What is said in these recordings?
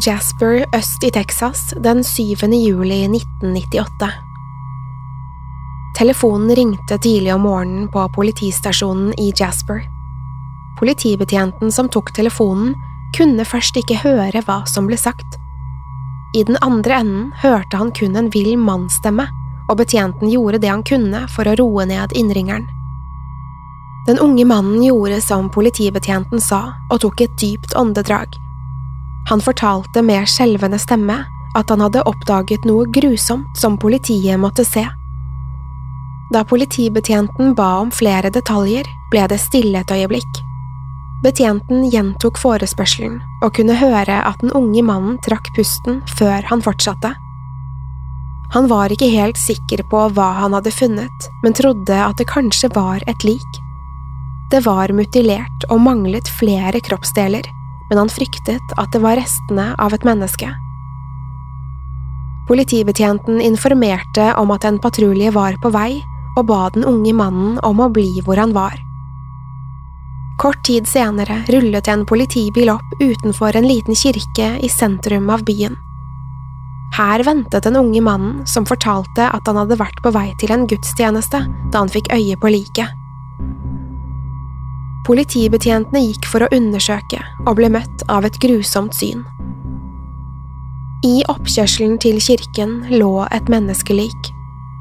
Jasper øst i Texas den 7. juli 1998. Telefonen ringte tidlig om morgenen på politistasjonen i Jasper. Politibetjenten som tok telefonen, kunne først ikke høre hva som ble sagt. I den andre enden hørte han kun en vill mannsstemme, og betjenten gjorde det han kunne for å roe ned innringeren. Den unge mannen gjorde som politibetjenten sa, og tok et dypt åndedrag. Han fortalte med skjelvende stemme at han hadde oppdaget noe grusomt som politiet måtte se. Da politibetjenten ba om flere detaljer, ble det stille et øyeblikk. Betjenten gjentok forespørselen og kunne høre at den unge mannen trakk pusten før han fortsatte. Han var ikke helt sikker på hva han hadde funnet, men trodde at det kanskje var et lik. Det var mutilert og manglet flere kroppsdeler, men han fryktet at det var restene av et menneske. Politibetjenten informerte om at en patrulje var på vei, og ba den unge mannen om å bli hvor han var. Kort tid senere rullet en politibil opp utenfor en liten kirke i sentrum av byen. Her ventet den unge mannen som fortalte at han hadde vært på vei til en gudstjeneste da han fikk øye på liket. Politibetjentene gikk for å undersøke og ble møtt av et grusomt syn. I oppkjørselen til kirken lå et menneskelik.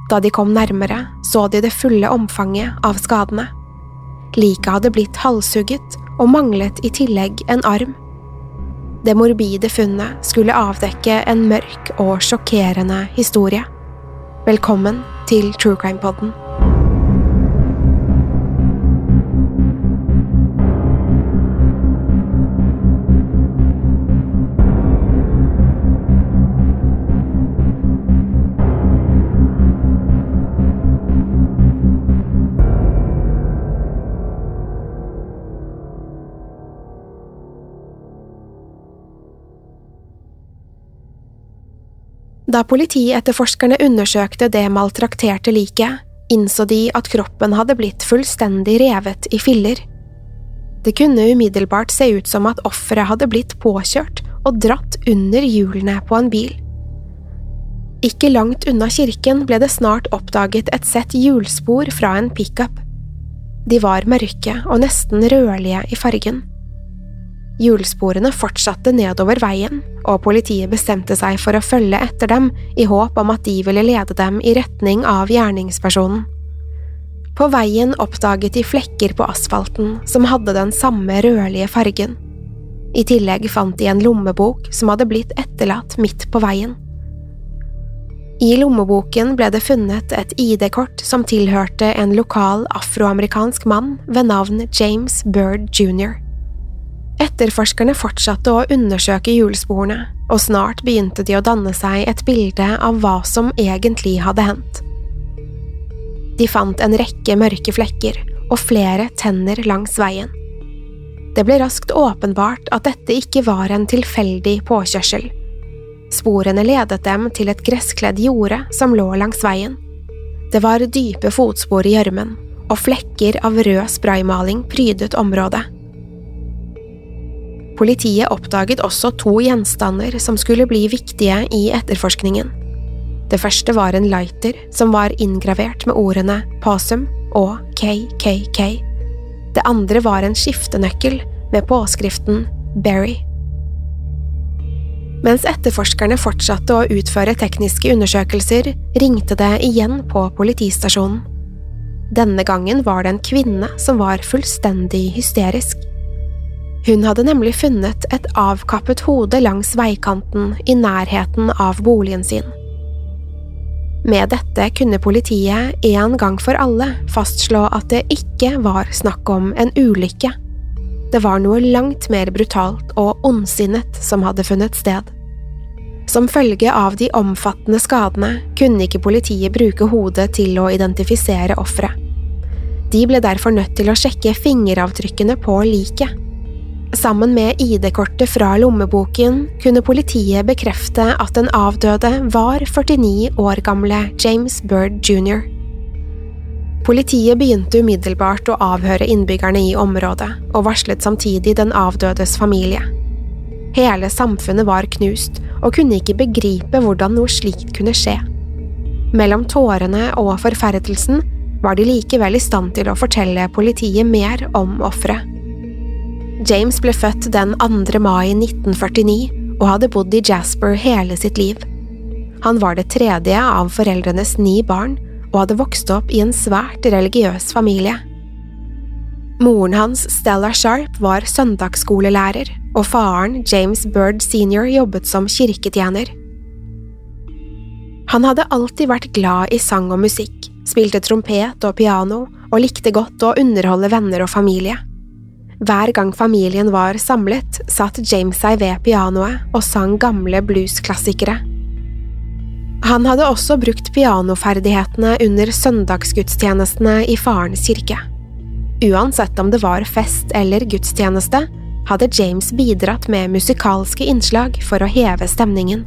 Da de kom nærmere, så de det fulle omfanget av skadene. Liket hadde blitt halshugget og manglet i tillegg en arm. Det morbide funnet skulle avdekke en mørk og sjokkerende historie. Velkommen til True Crime Podden. Da politietterforskerne undersøkte det maltrakterte liket, innså de at kroppen hadde blitt fullstendig revet i filler. Det kunne umiddelbart se ut som at offeret hadde blitt påkjørt og dratt under hjulene på en bil. Ikke langt unna kirken ble det snart oppdaget et sett hjulspor fra en pickup. De var mørke og nesten rødlige i fargen. Hjulsporene fortsatte nedover veien, og politiet bestemte seg for å følge etter dem i håp om at de ville lede dem i retning av gjerningspersonen. På veien oppdaget de flekker på asfalten som hadde den samme rødlige fargen. I tillegg fant de en lommebok som hadde blitt etterlatt midt på veien. I lommeboken ble det funnet et ID-kort som tilhørte en lokal afroamerikansk mann ved navn James Bird jr. Etterforskerne fortsatte å undersøke hjulsporene, og snart begynte de å danne seg et bilde av hva som egentlig hadde hendt. De fant en rekke mørke flekker og flere tenner langs veien. Det ble raskt åpenbart at dette ikke var en tilfeldig påkjørsel, Sporene ledet dem til et gresskledd jorde som lå langs veien. Det var dype fotspor i gjørmen, og flekker av rød spraymaling prydet området. Politiet oppdaget også to gjenstander som skulle bli viktige i etterforskningen. Det første var en lighter som var inngravert med ordene Possum og KKK. Det andre var en skiftenøkkel med påskriften Berry. Mens etterforskerne fortsatte å utføre tekniske undersøkelser, ringte det igjen på politistasjonen. Denne gangen var det en kvinne som var fullstendig hysterisk. Hun hadde nemlig funnet et avkappet hode langs veikanten i nærheten av boligen sin. Med dette kunne politiet en gang for alle fastslå at det ikke var snakk om en ulykke. Det var noe langt mer brutalt og ondsinnet som hadde funnet sted. Som følge av de omfattende skadene kunne ikke politiet bruke hodet til å identifisere offeret. De ble derfor nødt til å sjekke fingeravtrykkene på liket. Sammen med ID-kortet fra lommeboken kunne politiet bekrefte at den avdøde var 49 år gamle James Bird jr. Politiet begynte umiddelbart å avhøre innbyggerne i området, og varslet samtidig den avdødes familie. Hele samfunnet var knust, og kunne ikke begripe hvordan noe slikt kunne skje. Mellom tårene og forferdelsen var de likevel i stand til å fortelle politiet mer om offeret. James ble født den 2. mai 1949 og hadde bodd i Jasper hele sitt liv. Han var det tredje av foreldrenes ni barn og hadde vokst opp i en svært religiøs familie. Moren hans, Stella Sharp, var søndagsskolelærer, og faren, James Bird senior, jobbet som kirketjener. Han hadde alltid vært glad i sang og musikk, spilte trompet og piano og likte godt å underholde venner og familie. Hver gang familien var samlet, satt James seg ved pianoet og sang gamle bluesklassikere. Han hadde også brukt pianoferdighetene under søndagsgudstjenestene i farens kirke. Uansett om det var fest eller gudstjeneste, hadde James bidratt med musikalske innslag for å heve stemningen.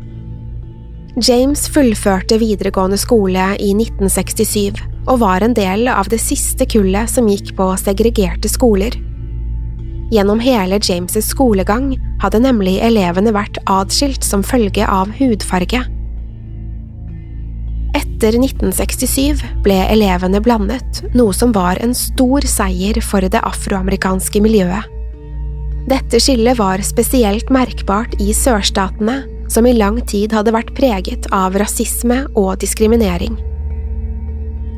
James fullførte videregående skole i 1967 og var en del av det siste kullet som gikk på segregerte skoler. Gjennom hele James' skolegang hadde nemlig elevene vært adskilt som følge av hudfarge. Etter 1967 ble elevene blandet, noe som var en stor seier for det afroamerikanske miljøet. Dette skillet var spesielt merkbart i sørstatene, som i lang tid hadde vært preget av rasisme og diskriminering.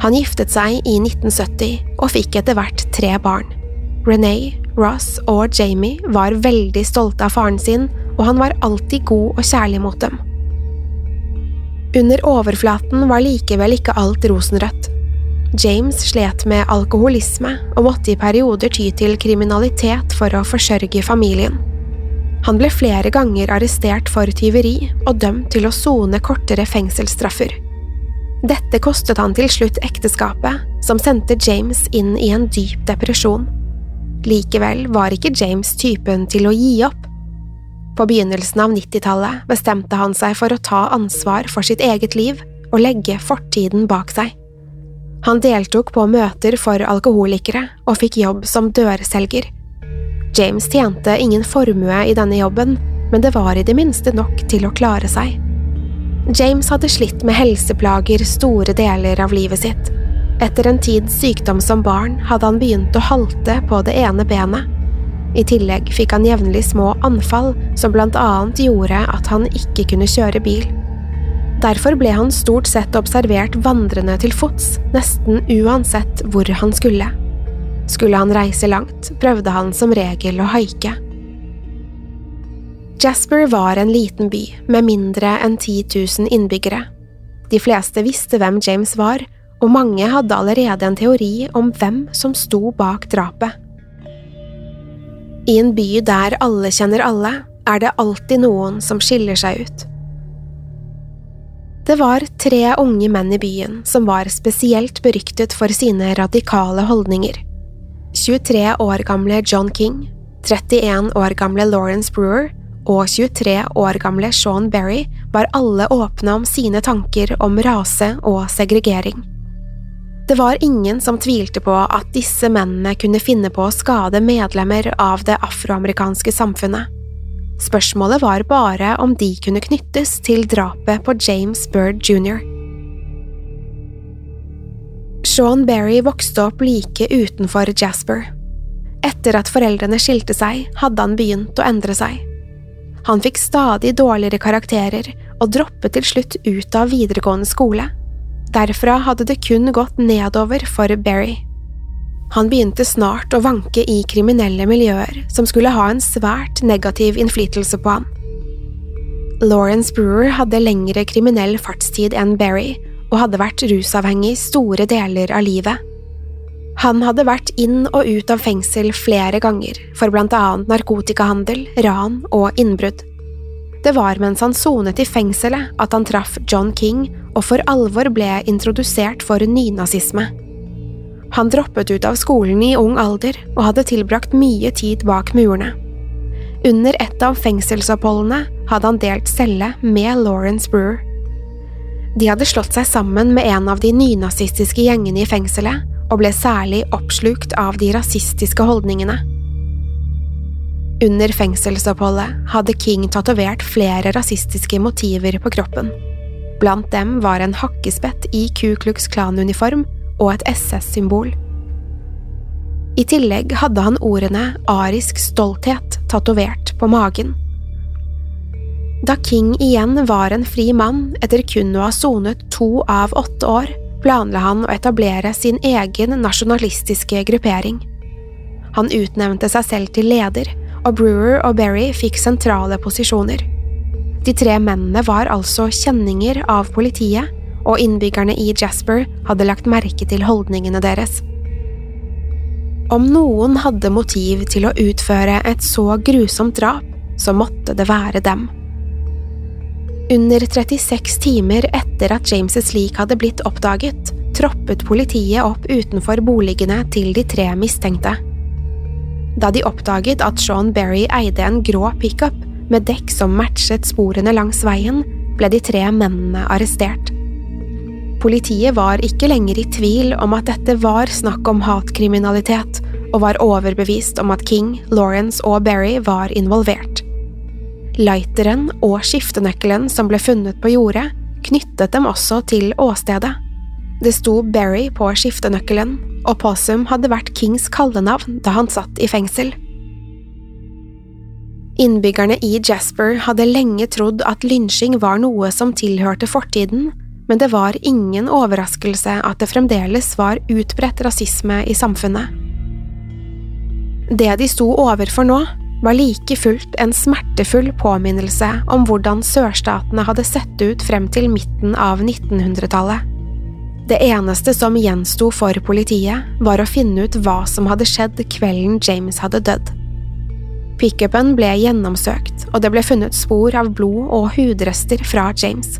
Han giftet seg i 1970 og fikk etter hvert tre barn. Renee, Ross og Jamie var veldig stolte av faren sin, og han var alltid god og kjærlig mot dem. Under overflaten var likevel ikke alt rosenrødt. James slet med alkoholisme og måtte i perioder ty til kriminalitet for å forsørge familien. Han ble flere ganger arrestert for tyveri og dømt til å sone kortere fengselsstraffer. Dette kostet han til slutt ekteskapet, som sendte James inn i en dyp depresjon. Likevel var ikke James typen til å gi opp. På begynnelsen av 90-tallet bestemte han seg for å ta ansvar for sitt eget liv og legge fortiden bak seg. Han deltok på møter for alkoholikere og fikk jobb som dørselger. James tjente ingen formue i denne jobben, men det var i det minste nok til å klare seg. James hadde slitt med helseplager store deler av livet sitt. Etter en tids sykdom som barn hadde han begynt å halte på det ene benet. I tillegg fikk han jevnlig små anfall som blant annet gjorde at han ikke kunne kjøre bil. Derfor ble han stort sett observert vandrende til fots, nesten uansett hvor han skulle. Skulle han reise langt, prøvde han som regel å haike. Jasper var en liten by med mindre enn 10 000 innbyggere. De fleste visste hvem James var, og mange hadde allerede en teori om hvem som sto bak drapet. I en by der alle kjenner alle, er det alltid noen som skiller seg ut. Det var tre unge menn i byen som var spesielt beryktet for sine radikale holdninger. 23 år gamle John King, 31 år gamle Lawrence Brewer og 23 år gamle Sean Berry var alle åpne om sine tanker om rase og segregering. Det var ingen som tvilte på at disse mennene kunne finne på å skade medlemmer av det afroamerikanske samfunnet. Spørsmålet var bare om de kunne knyttes til drapet på James Bird jr. Sean Berry vokste opp like utenfor Jasper. Etter at foreldrene skilte seg, hadde han begynt å endre seg. Han fikk stadig dårligere karakterer og droppet til slutt ut av videregående skole. Derfra hadde det kun gått nedover for Berry. Han begynte snart å vanke i kriminelle miljøer som skulle ha en svært negativ innflytelse på han. Lawrence Brewer hadde lengre kriminell fartstid enn Berry, og hadde vært rusavhengig store deler av livet. Han hadde vært inn og ut av fengsel flere ganger for blant annet narkotikahandel, ran og innbrudd. Det var mens han sonet i fengselet at han traff John King og for alvor ble introdusert for nynazisme. Han droppet ut av skolen i ung alder og hadde tilbrakt mye tid bak murene. Under et av fengselsoppholdene hadde han delt celle med Lawrence Brewer. De hadde slått seg sammen med en av de nynazistiske gjengene i fengselet og ble særlig oppslukt av de rasistiske holdningene. Under fengselsoppholdet hadde King tatovert flere rasistiske motiver på kroppen. Blant dem var en hakkespett i Ku Klux Klan-uniform og et SS-symbol. I tillegg hadde han ordene arisk stolthet tatovert på magen. Da King igjen var en fri mann etter kun å ha sonet to av åtte år, planla han å etablere sin egen nasjonalistiske gruppering. Han utnevnte seg selv til leder, og Brewer og Berry fikk sentrale posisjoner. De tre mennene var altså kjenninger av politiet, og innbyggerne i Jasper hadde lagt merke til holdningene deres. Om noen hadde motiv til å utføre et så grusomt drap, så måtte det være dem. Under 36 timer etter at James' lik hadde blitt oppdaget, troppet politiet opp utenfor boligene til de tre mistenkte. Da de oppdaget at Sean Berry eide en grå pickup med dekk som matchet sporene langs veien, ble de tre mennene arrestert. Politiet var ikke lenger i tvil om at dette var snakk om hatkriminalitet, og var overbevist om at King, Lawrence og Berry var involvert. Lighteren og skiftenøkkelen som ble funnet på jordet, knyttet dem også til åstedet. Det sto Berry på skiftenøkkelen, og Possum hadde vært Kings kallenavn da han satt i fengsel. Innbyggerne i Jasper hadde lenge trodd at lynsjing var noe som tilhørte fortiden, men det var ingen overraskelse at det fremdeles var utbredt rasisme i samfunnet. Det de sto overfor nå, var like fullt en smertefull påminnelse om hvordan sørstatene hadde sett ut frem til midten av 1900-tallet. Det eneste som gjensto for politiet, var å finne ut hva som hadde skjedd kvelden James hadde dødd. Pickupen ble gjennomsøkt, og det ble funnet spor av blod og hudrester fra James.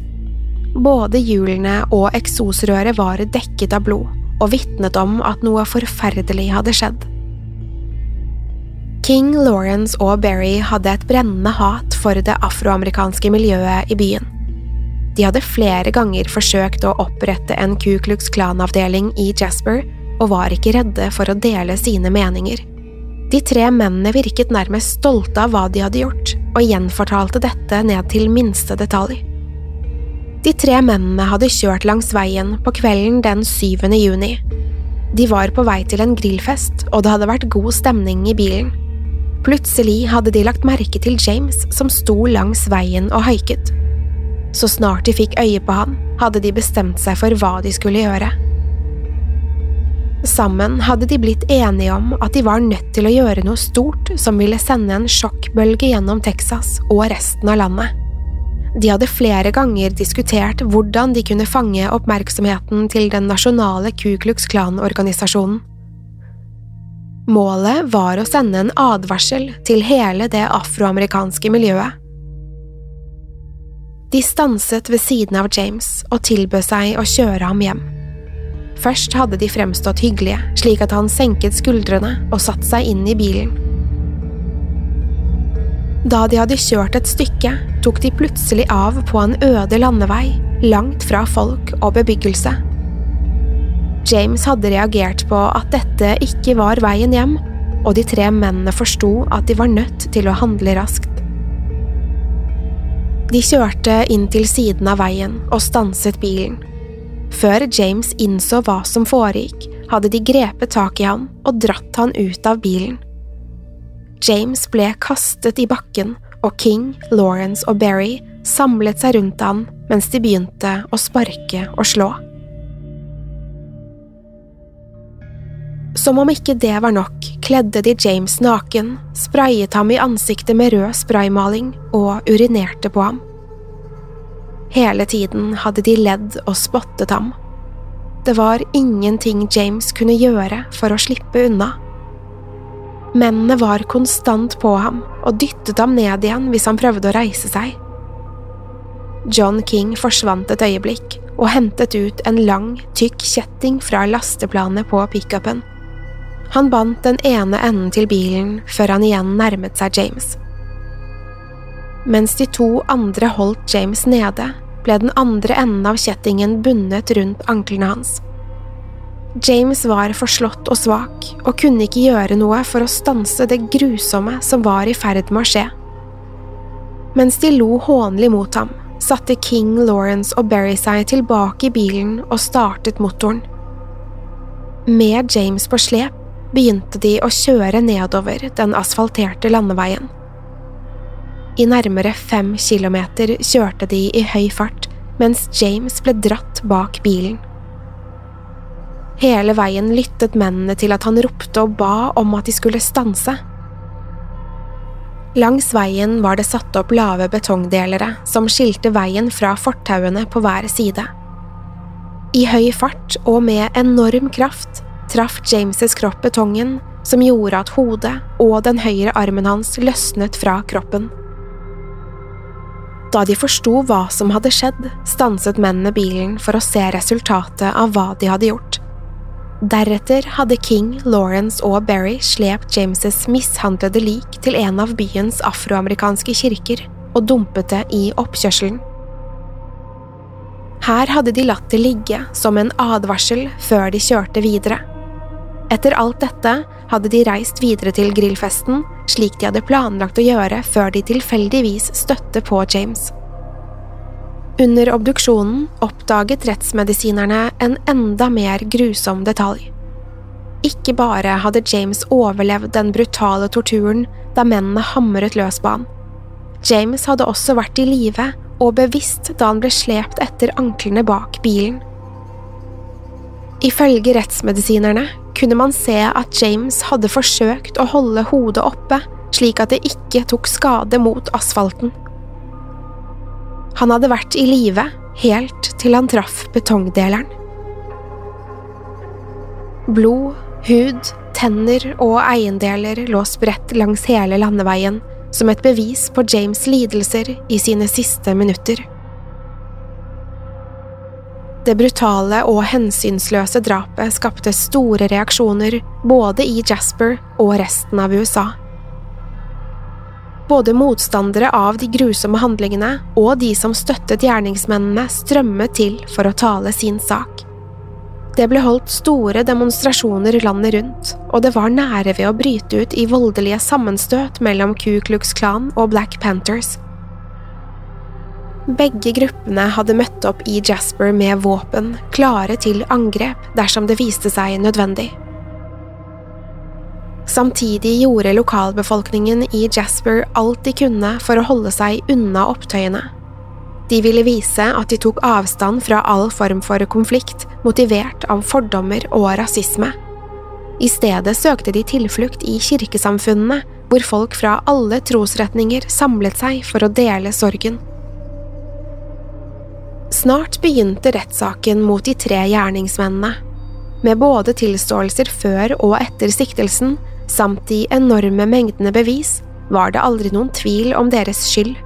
Både hjulene og eksosrøret var dekket av blod, og vitnet om at noe forferdelig hadde skjedd. King, Lawrence og Berry hadde et brennende hat for det afroamerikanske miljøet i byen. De hadde flere ganger forsøkt å opprette en Ku Klux Klan-avdeling i Jasper, og var ikke redde for å dele sine meninger. De tre mennene virket nærmest stolte av hva de hadde gjort, og gjenfortalte dette ned til minste detalj. De tre mennene hadde kjørt langs veien på kvelden den 7. juni. De var på vei til en grillfest, og det hadde vært god stemning i bilen. Plutselig hadde de lagt merke til James som sto langs veien og haiket. Så snart de fikk øye på han, hadde de bestemt seg for hva de skulle gjøre. Sammen hadde de blitt enige om at de var nødt til å gjøre noe stort som ville sende en sjokkbølge gjennom Texas og resten av landet. De hadde flere ganger diskutert hvordan de kunne fange oppmerksomheten til den nasjonale Ku Klux Klan-organisasjonen. Målet var å sende en advarsel til hele det afroamerikanske miljøet. De stanset ved siden av James og tilbød seg å kjøre ham hjem. Først hadde de fremstått hyggelige, slik at han senket skuldrene og satte seg inn i bilen. Da de hadde kjørt et stykke, tok de plutselig av på en øde landevei, langt fra folk og bebyggelse. James hadde reagert på at dette ikke var veien hjem, og de tre mennene forsto at de var nødt til å handle raskt. De kjørte inn til siden av veien og stanset bilen. Før James innså hva som foregikk, hadde de grepet tak i han og dratt han ut av bilen. James ble kastet i bakken, og King, Lawrence og Berry samlet seg rundt han mens de begynte å sparke og slå. Som om ikke det var nok, kledde de James naken, sprayet ham i ansiktet med rød spraymaling og urinerte på ham. Hele tiden hadde de ledd og spottet ham. Det var ingenting James kunne gjøre for å slippe unna. Mennene var konstant på ham og dyttet ham ned igjen hvis han prøvde å reise seg. John King forsvant et øyeblikk og hentet ut en lang, tykk kjetting fra lasteplanet på pickupen. Han bandt den ene enden til bilen før han igjen nærmet seg James. Mens de to andre holdt James nede, ble den andre enden av kjettingen bundet rundt anklene hans. James var forslått og svak, og kunne ikke gjøre noe for å stanse det grusomme som var i ferd med å skje. Mens de lo hånlig mot ham, satte King, Lawrence og Berry seg tilbake i bilen og startet motoren. Med James på slep begynte de å kjøre nedover den asfalterte landeveien. I nærmere fem kilometer kjørte de i høy fart, mens James ble dratt bak bilen. Hele veien lyttet mennene til at han ropte og ba om at de skulle stanse. Langs veien var det satt opp lave betongdelere som skilte veien fra fortauene på hver side. I høy fart og med enorm kraft traff James' kropp betongen, som gjorde at hodet og den høyre armen hans løsnet fra kroppen. Da de forsto hva som hadde skjedd, stanset mennene bilen for å se resultatet av hva de hadde gjort. Deretter hadde King, Lawrence og Berry slept James' mishandlede lik til en av byens afroamerikanske kirker og dumpet det i oppkjørselen. Her hadde de latt det ligge som en advarsel før de kjørte videre. Etter alt dette hadde de reist videre til grillfesten, slik de hadde planlagt å gjøre før de tilfeldigvis støtte på James. Under obduksjonen oppdaget rettsmedisinerne en enda mer grusom detalj. Ikke bare hadde James overlevd den brutale torturen da mennene hamret løs på ham. James hadde også vært i live og bevisst da han ble slept etter anklene bak bilen. Ifølge rettsmedisinerne kunne man se at James hadde forsøkt å holde hodet oppe slik at det ikke tok skade mot asfalten. Han hadde vært i live helt til han traff betongdeleren. Blod, hud, tenner og eiendeler lå spredt langs hele landeveien som et bevis på James' lidelser i sine siste minutter. Det brutale og hensynsløse drapet skapte store reaksjoner både i Jasper og resten av USA. Både motstandere av de grusomme handlingene og de som støttet gjerningsmennene, strømmet til for å tale sin sak. Det ble holdt store demonstrasjoner landet rundt, og det var nære ved å bryte ut i voldelige sammenstøt mellom Ku Klux Klan og Black Panthers. Begge gruppene hadde møtt opp i Jasper med våpen, klare til angrep dersom det viste seg nødvendig. Samtidig gjorde lokalbefolkningen i Jasper alt de kunne for å holde seg unna opptøyene. De ville vise at de tok avstand fra all form for konflikt motivert av fordommer og rasisme. I stedet søkte de tilflukt i kirkesamfunnene, hvor folk fra alle trosretninger samlet seg for å dele sorgen. Snart begynte rettssaken mot de tre gjerningsmennene, med både tilståelser før og etter siktelsen, samt de enorme mengdene bevis, var det aldri noen tvil om deres skyld.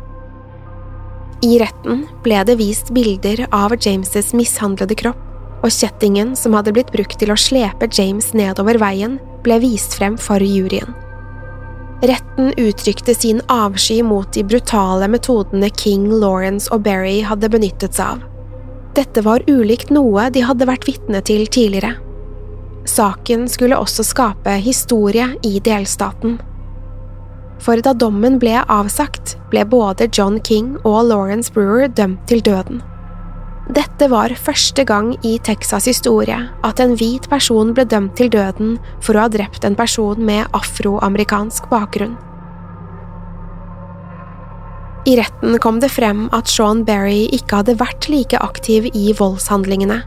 I retten ble det vist bilder av James' mishandlede kropp, og kjettingen som hadde blitt brukt til å slepe James nedover veien, ble vist frem for juryen. Retten uttrykte sin avsky mot de brutale metodene King, Lawrence og Berry hadde benyttet seg av. Dette var ulikt noe de hadde vært vitne til tidligere. Saken skulle også skape historie i delstaten. For da dommen ble avsagt, ble både John King og Lawrence Brewer dømt til døden. Dette var første gang i Texas' historie at en hvit person ble dømt til døden for å ha drept en person med afroamerikansk bakgrunn. I retten kom det frem at Sean Berry ikke hadde vært like aktiv i voldshandlingene.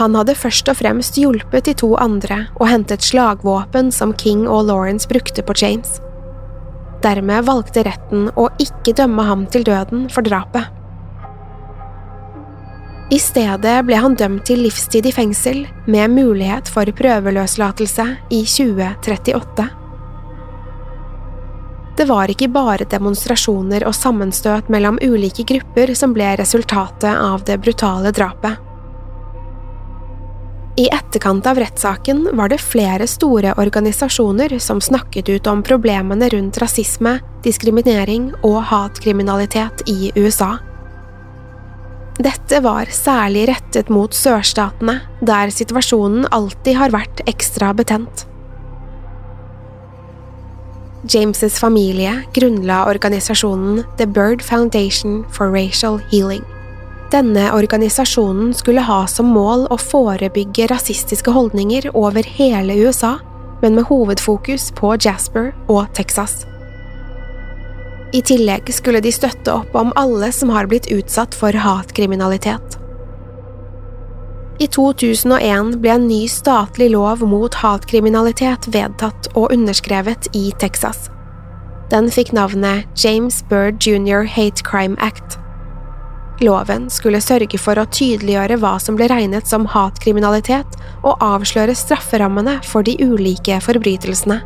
Han hadde først og fremst hjulpet de to andre og hentet slagvåpen som King og Lawrence brukte på James. Dermed valgte retten å ikke dømme ham til døden for drapet. I stedet ble han dømt til livstid i fengsel, med mulighet for prøveløslatelse i 2038. Det var ikke bare demonstrasjoner og sammenstøt mellom ulike grupper som ble resultatet av det brutale drapet. I etterkant av rettssaken var det flere store organisasjoner som snakket ut om problemene rundt rasisme, diskriminering og hatkriminalitet i USA. Dette var særlig rettet mot sørstatene, der situasjonen alltid har vært ekstra betent. James' familie grunnla organisasjonen The Bird Foundation for Racial Healing. Denne organisasjonen skulle ha som mål å forebygge rasistiske holdninger over hele USA, men med hovedfokus på Jasper og Texas. I tillegg skulle de støtte opp om alle som har blitt utsatt for hatkriminalitet. I 2001 ble en ny statlig lov mot hatkriminalitet vedtatt og underskrevet i Texas. Den fikk navnet James Bird Jr. Hate Crime Act. Loven skulle sørge for å tydeliggjøre hva som ble regnet som hatkriminalitet, og avsløre strafferammene for de ulike forbrytelsene.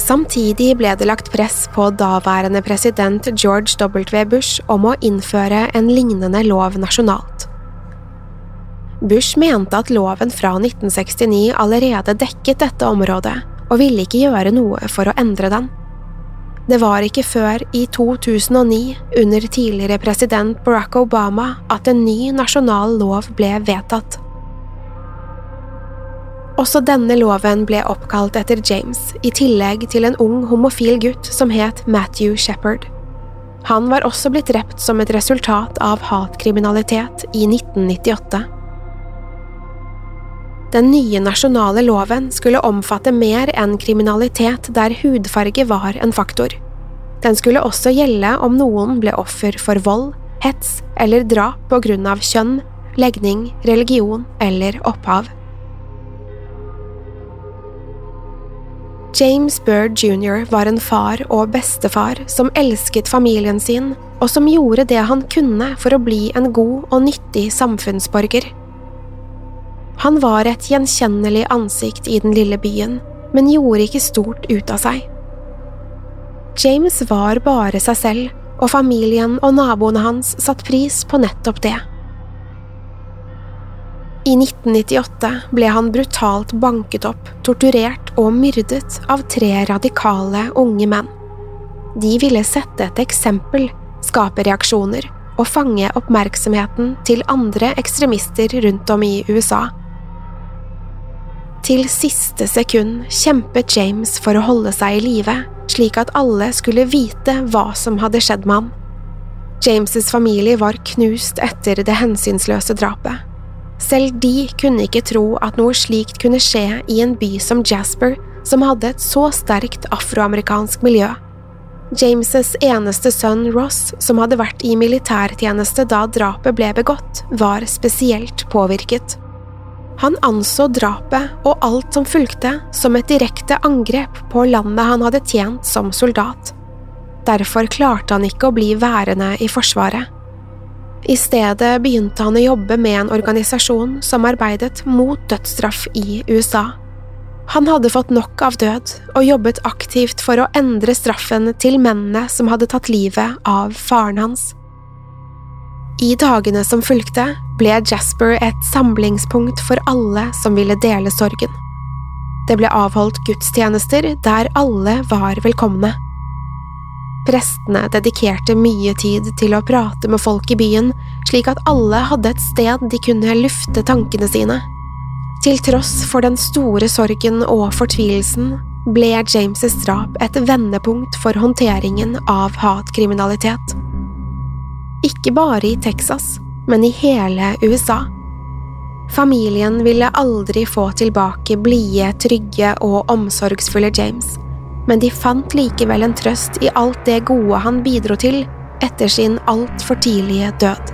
Samtidig ble det lagt press på daværende president George W. Bush om å innføre en lignende lov nasjonalt. Bush mente at loven fra 1969 allerede dekket dette området, og ville ikke gjøre noe for å endre den. Det var ikke før i 2009, under tidligere president Barack Obama, at en ny nasjonal lov ble vedtatt. Også denne loven ble oppkalt etter James, i tillegg til en ung homofil gutt som het Matthew Shepherd. Han var også blitt drept som et resultat av hatkriminalitet i 1998. Den nye nasjonale loven skulle omfatte mer enn kriminalitet der hudfarge var en faktor. Den skulle også gjelde om noen ble offer for vold, hets eller drap på grunn av kjønn, legning, religion eller opphav. James Bird jr. var en far og bestefar som elsket familien sin, og som gjorde det han kunne for å bli en god og nyttig samfunnsborger. Han var et gjenkjennelig ansikt i den lille byen, men gjorde ikke stort ut av seg. James var bare seg selv, og familien og naboene hans satte pris på nettopp det. I 1998 ble han brutalt banket opp, torturert og myrdet av tre radikale unge menn. De ville sette et eksempel, skape reaksjoner og fange oppmerksomheten til andre ekstremister rundt om i USA. Til siste sekund kjempet James for å holde seg i live, slik at alle skulle vite hva som hadde skjedd med ham. James' familie var knust etter det hensynsløse drapet. Selv de kunne ikke tro at noe slikt kunne skje i en by som Jasper, som hadde et så sterkt afroamerikansk miljø. James' eneste sønn Ross, som hadde vært i militærtjeneste da drapet ble begått, var spesielt påvirket. Han anså drapet og alt som fulgte, som et direkte angrep på landet han hadde tjent som soldat. Derfor klarte han ikke å bli værende i Forsvaret. I stedet begynte han å jobbe med en organisasjon som arbeidet mot dødsstraff i USA. Han hadde fått nok av død og jobbet aktivt for å endre straffen til mennene som hadde tatt livet av faren hans. I dagene som fulgte, ble Jasper et samlingspunkt for alle som ville dele sorgen. Det ble avholdt gudstjenester der alle var velkomne. Prestene dedikerte mye tid til å prate med folk i byen, slik at alle hadde et sted de kunne lufte tankene sine. Til tross for den store sorgen og fortvilelsen ble James' drap et vendepunkt for håndteringen av hatkriminalitet. Ikke bare i Texas, men i hele USA. Familien ville aldri få tilbake blide, trygge og omsorgsfulle James, men de fant likevel en trøst i alt det gode han bidro til etter sin altfor tidlige død.